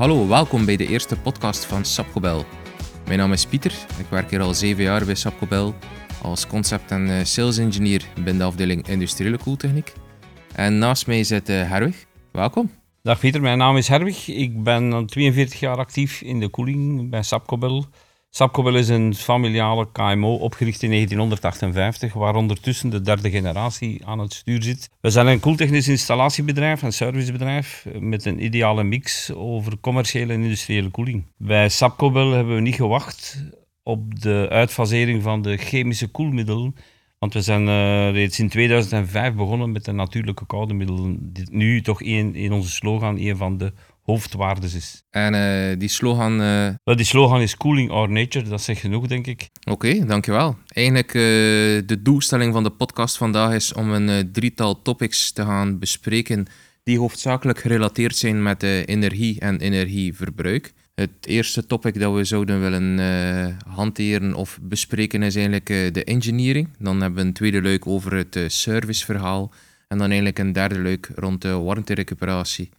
Hallo, welkom bij de eerste podcast van Sapcobel. Mijn naam is Pieter, ik werk hier al zeven jaar bij Sapcobel als concept- en eh, sales engineer binnen de afdeling industriële koeltechniek. En naast mij zit uh, Herwig. Welkom. Dag Pieter, mijn naam is Herwig. Ik ben 42 jaar actief in de koeling bij Sapcobel. Sapcobel is een familiale KMO opgericht in 1958, waar ondertussen de derde generatie aan het stuur zit. We zijn een koeltechnisch installatiebedrijf en servicebedrijf met een ideale mix over commerciële en industriële koeling. Bij Sapcobel hebben we niet gewacht op de uitfasering van de chemische koelmiddelen, want we zijn uh, reeds in 2005 begonnen met de natuurlijke koude middelen. Dit nu toch een, in onze slogan een van de hoofdwaardes is. En uh, die slogan... Uh... Well, die slogan is Cooling Our Nature, dat zegt genoeg, denk ik. Oké, okay, dankjewel. Eigenlijk uh, de doelstelling van de podcast vandaag is om een drietal topics te gaan bespreken die hoofdzakelijk gerelateerd zijn met energie en energieverbruik. Het eerste topic dat we zouden willen hanteren of bespreken is eigenlijk de engineering. Dan hebben we een tweede leuk over het serviceverhaal. En dan eigenlijk een derde leuk rond de warmterecuperatie.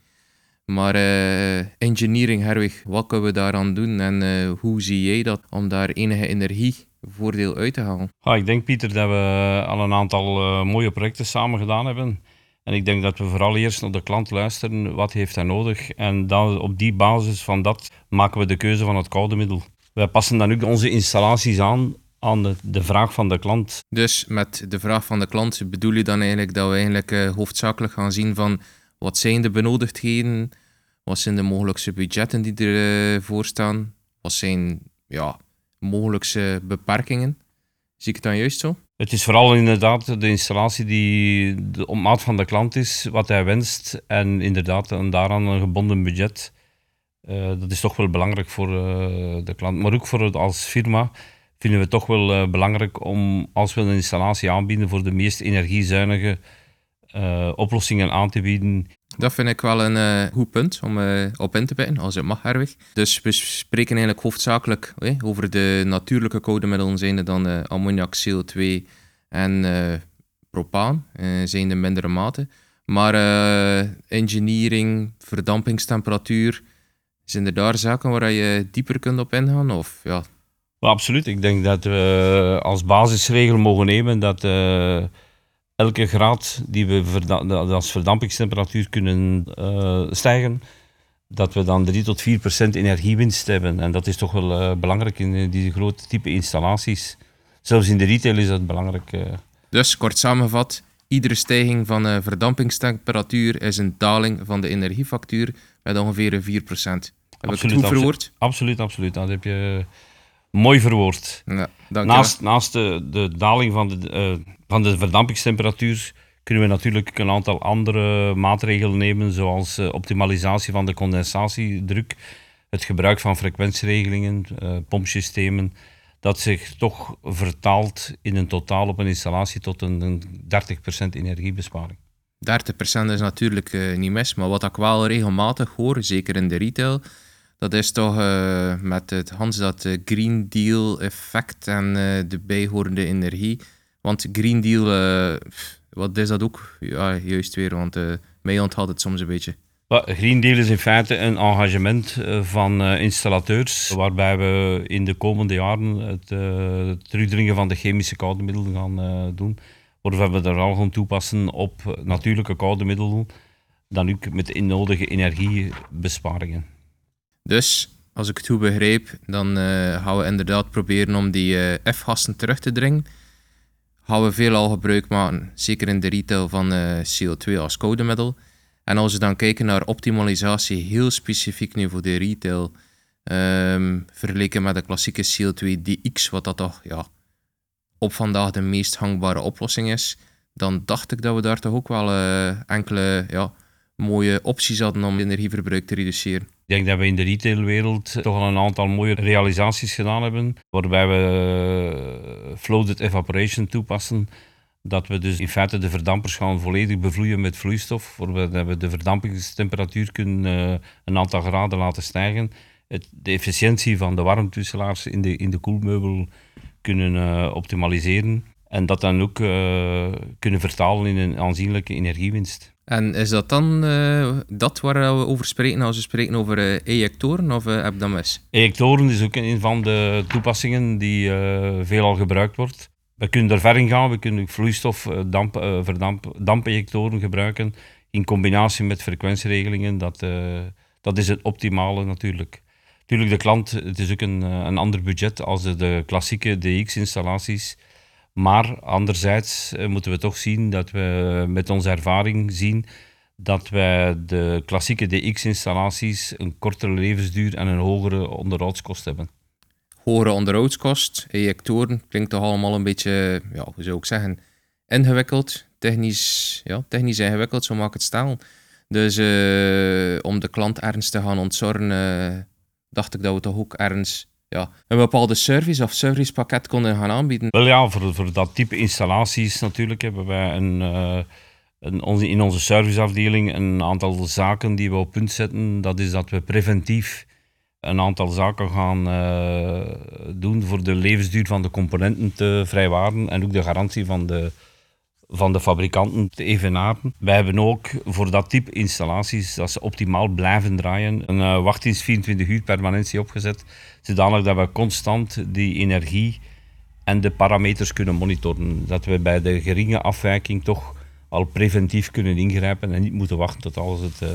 Maar uh, engineering, Herwig, wat kunnen we daaraan doen en uh, hoe zie jij dat om daar enige energievoordeel uit te halen? Ik denk, Pieter, dat we al een aantal uh, mooie projecten samen gedaan hebben. En ik denk dat we vooral eerst naar de klant luisteren, wat heeft hij nodig? En dan op die basis van dat maken we de keuze van het koude middel. Wij passen dan ook onze installaties aan aan de, de, vraag van de klant. Dus met de vraag van de klant bedoel je dan eigenlijk dat we eigenlijk hoofdzakelijk gaan zien van wat zijn de benodigdheden? Wat zijn de mogelijkse budgetten die ervoor uh, staan? Wat zijn ja, mogelijkse beperkingen? Zie ik het dan juist zo? Het is vooral inderdaad de installatie die op maat van de klant is, wat hij wenst. En inderdaad, en daaraan een gebonden budget. Uh, dat is toch wel belangrijk voor uh, de klant. Maar ook voor het als firma vinden we het toch wel belangrijk om, als we een installatie aanbieden voor de meest energiezuinige oplossingen aan te bieden. Dat vind ik wel een uh, goed punt om uh, op in te binden, als het mag, Herwig. Dus we spreken eigenlijk hoofdzakelijk over de natuurlijke codemiddelen, zijn dan ammoniak, CO2 en propaan, zijn de mindere mate. Maar engineering, verdampingstemperatuur, zijn er daar zaken waar je dieper kunt op ingaan? Of, ja? absoluut. Ik denk dat we als basisregel mogen nemen dat elke graad die we als verdampingstemperatuur kunnen uh, stijgen, dat we dan 3 tot 4 procent energiewinst hebben. En dat is toch wel uh, belangrijk in die grote type installaties. Zelfs in de retail is dat belangrijk. Uh. Dus kort samengevat, iedere stijging van verdampingstemperatuur is een daling van de energiefactuur met ongeveer 4 procent. Heb absoluut, ik het goed verwoord? Absoluut, absoluut. Dat heb je mooi verwoord. Ja, naast, naast de, de daling van de, van de verdampingstemperatuur kunnen we natuurlijk een aantal andere maatregelen nemen, zoals uh, optimalisatie van de condensatiedruk, het gebruik van frequentieregelingen, uh, pompsystemen, dat zich toch vertaalt in een totaal op een installatie tot een, een 30% energiebesparing. 30% is natuurlijk uh, niet mis, maar wat ik wel regelmatig hoor, zeker in de retail, dat is toch met het Hans dat Green Deal effect en de bijhorende energie want Green Deal, uh, wat is dat ook? Ja, juist weer, want uh, mij onthoudt het soms een beetje. Green Deal is in feite een engagement eh, van installateurs, waarbij we in de komende jaren het, terugdringen van de chemische koude middelen gaan doen. Waarvoor we er al gaan toepassen op natuurlijke koude middelen, dan ook met de innodige energiebesparingen. Dus, als ik het goed begrijp, dan gaan we inderdaad proberen om die F-gassen terug te dringen gaan we veelal gebruik maken, zeker in de retail, van uh, eh, CO2 als codemiddel. En als we dan kijken naar optimalisatie, heel specifiek nu voor de retail, um, vergeleken met de klassieke CO2-DX, wat dat toch ja, op vandaag de meest gangbare oplossing is, dan dacht ik dat we daar toch ook wel uh, enkele ja, mooie opties hadden om energieverbruik te reduceren. Ik denk dat we in de retailwereld toch al een aantal mooie realisaties gedaan hebben, waarbij we eh, floated evaporation toepassen. Dat we dus in feite de verdampers gaan volledig bevloeien met vloeistof, waarbij we de verdampingstemperatuur kunnen uh, een aantal graden laten stijgen. De efficiëntie van de warmtewisselaars in de, in de koelmeubel kunnen uh, optimaliseren. En dat dan ook uh, kunnen vertalen in een aanzienlijke energiewinst. En is dat dan uh, dat waar we over spreken als we spreken over uh, ejectoren, of heb ik dat mis? Ejectoren is ook een van de toepassingen die veelal gebruikt wordt. We kunnen er ver in gaan, we kunnen vloeistof, damp, verdamp, dampejectoren gebruiken in combinatie met frequentieregelingen. Dat, dat is het optimale natuurlijk. Natuurlijk, de klant, het is ook een, een ander budget als de, de klassieke DX-installaties maar anderzijds eh, moeten we toch zien dat we met onze ervaring zien dat wij de klassieke DX-installaties een kortere levensduur en een hogere onderhoudskost hebben. Hogere onderhoudskost, ejectoren, klinkt toch allemaal een beetje, ja, hoe zou ik zeggen, ingewikkeld, technisch, ja, technisch ingewikkeld, zo maak het stellen. Dus uh, om de klant ergens te gaan ontzorgen, uh, dacht ik dat we toch ook ergens ja, een bepaalde service of servicepakket konden gaan aanbieden. Wel ja, voor, voor dat type installaties natuurlijk hebben wij een, uh, een, in onze serviceafdeling een aantal zaken die we op punt zetten. Dat is dat we preventief een aantal zaken gaan uh, doen voor de levensduur van de componenten te vrijwaren en ook de garantie van de van de fabrikanten te evenaren. Wij hebben ook voor dat type installaties, dat ze optimaal blijven draaien, een uh, wachtdienst 24 uur permanentie opgezet, zodanig dat we constant die energie en de parameters kunnen monitoren. Dat we bij de geringe afwijking toch al preventief kunnen ingrijpen en niet moeten wachten tot alles het, uh,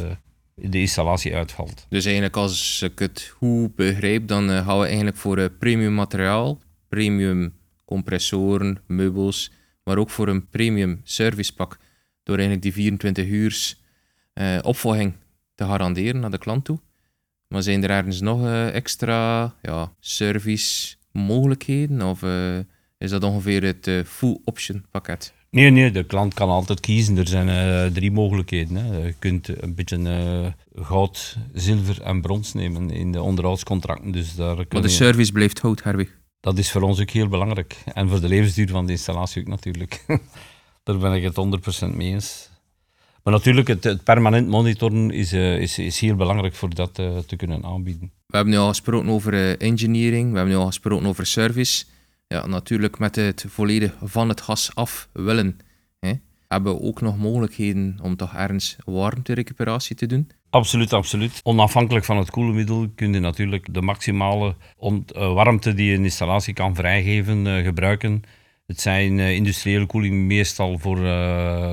de installatie uitvalt. Dus eigenlijk als ik het goed begrijp, dan uh, gaan we eigenlijk voor premium materiaal, premium compressoren, meubels maar ook voor een premium servicepak. Door eigenlijk die 24 uur uh, opvolging te garanderen naar de klant toe. Maar zijn er ergens nog uh, extra ja, service mogelijkheden? Of uh, is dat ongeveer het full option pakket? Nee, nee, de klant kan altijd kiezen. Er zijn drie mogelijkheden. Hè. Je kunt een beetje goud, zilver en brons nemen in de onderhoudscontracten. Dus daar maar de service blijft hout, Herwig dat is voor ons ook heel belangrijk. En voor de levensduur van de installatie ook natuurlijk. Daar ben ik het 100% mee eens. Maar natuurlijk, het, permanent monitoren is, uh, is, is heel belangrijk voor dat uh, te kunnen aanbieden. We hebben nu al gesproken over uh, engineering, we hebben nu al gesproken over service. Ja, natuurlijk met het volledig van het gas af willen. Hebben we ook nog mogelijkheden om toch ergens warmterecuperatie te doen. Absoluut, absoluut. Onafhankelijk van het koelmiddel kun je natuurlijk de maximale eh, warmte die een installatie kan vrijgeven uh, gebruiken. Het zijn uh, industriële koeling meestal voor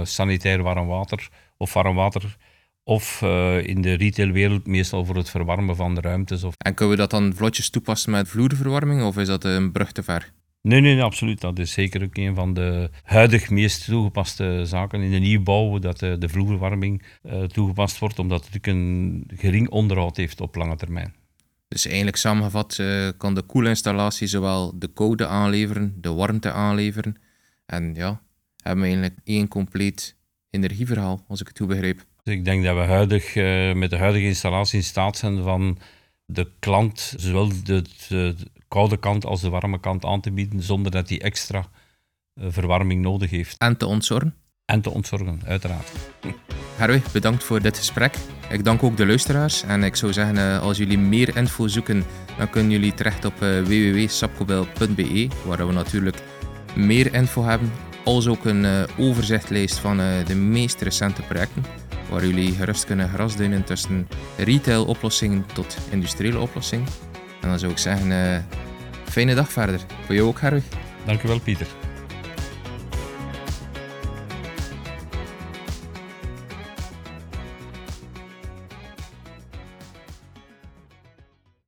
sanitair warm water of warm water. Of in de retailwereld meestal voor het verwarmen van de ruimtes. Of... En kunnen we dat dan vlotjes toepassen met vloerverwarming of is dat een brug te ver? Nee, nee, absoluut. Dat is zeker ook een van de huidig meest toegepaste zaken in de nieuwbouw, dat de, de vloerverwarming uh, toegepast wordt, omdat het een gering onderhoud heeft op lange termijn. Dus eigenlijk samengevat uh, kan de koelinstallatie zowel de koude aanleveren, de warmte aanleveren. En ja, hebben we eigenlijk één compleet energieverhaal, als ik het goed begreep. Dus ik denk dat we huidig, met de huidige installatie in staat zijn van de klant, zowel de, koude kant als de warme kant aan te bieden, zonder dat hij extra uh, verwarming nodig heeft. En te ontzorgen? En te ontzorgen, uiteraard. Herwig, bedankt voor dit gesprek. Ik dank ook de luisteraars. En ik zou zeggen, uh, als jullie meer info zoeken, dan kunnen jullie terecht op uh, www.sapcobel.be, waar we natuurlijk meer info hebben. Als ook een overzichtlijst van de meest recente projecten waar jullie gerust kunnen grasduinen tussen retail-oplossingen tot industriële oplossingen. En dan zou ik zeggen, fijne dag verder. Voor jou ook, Herwig. Dankjewel, Pieter.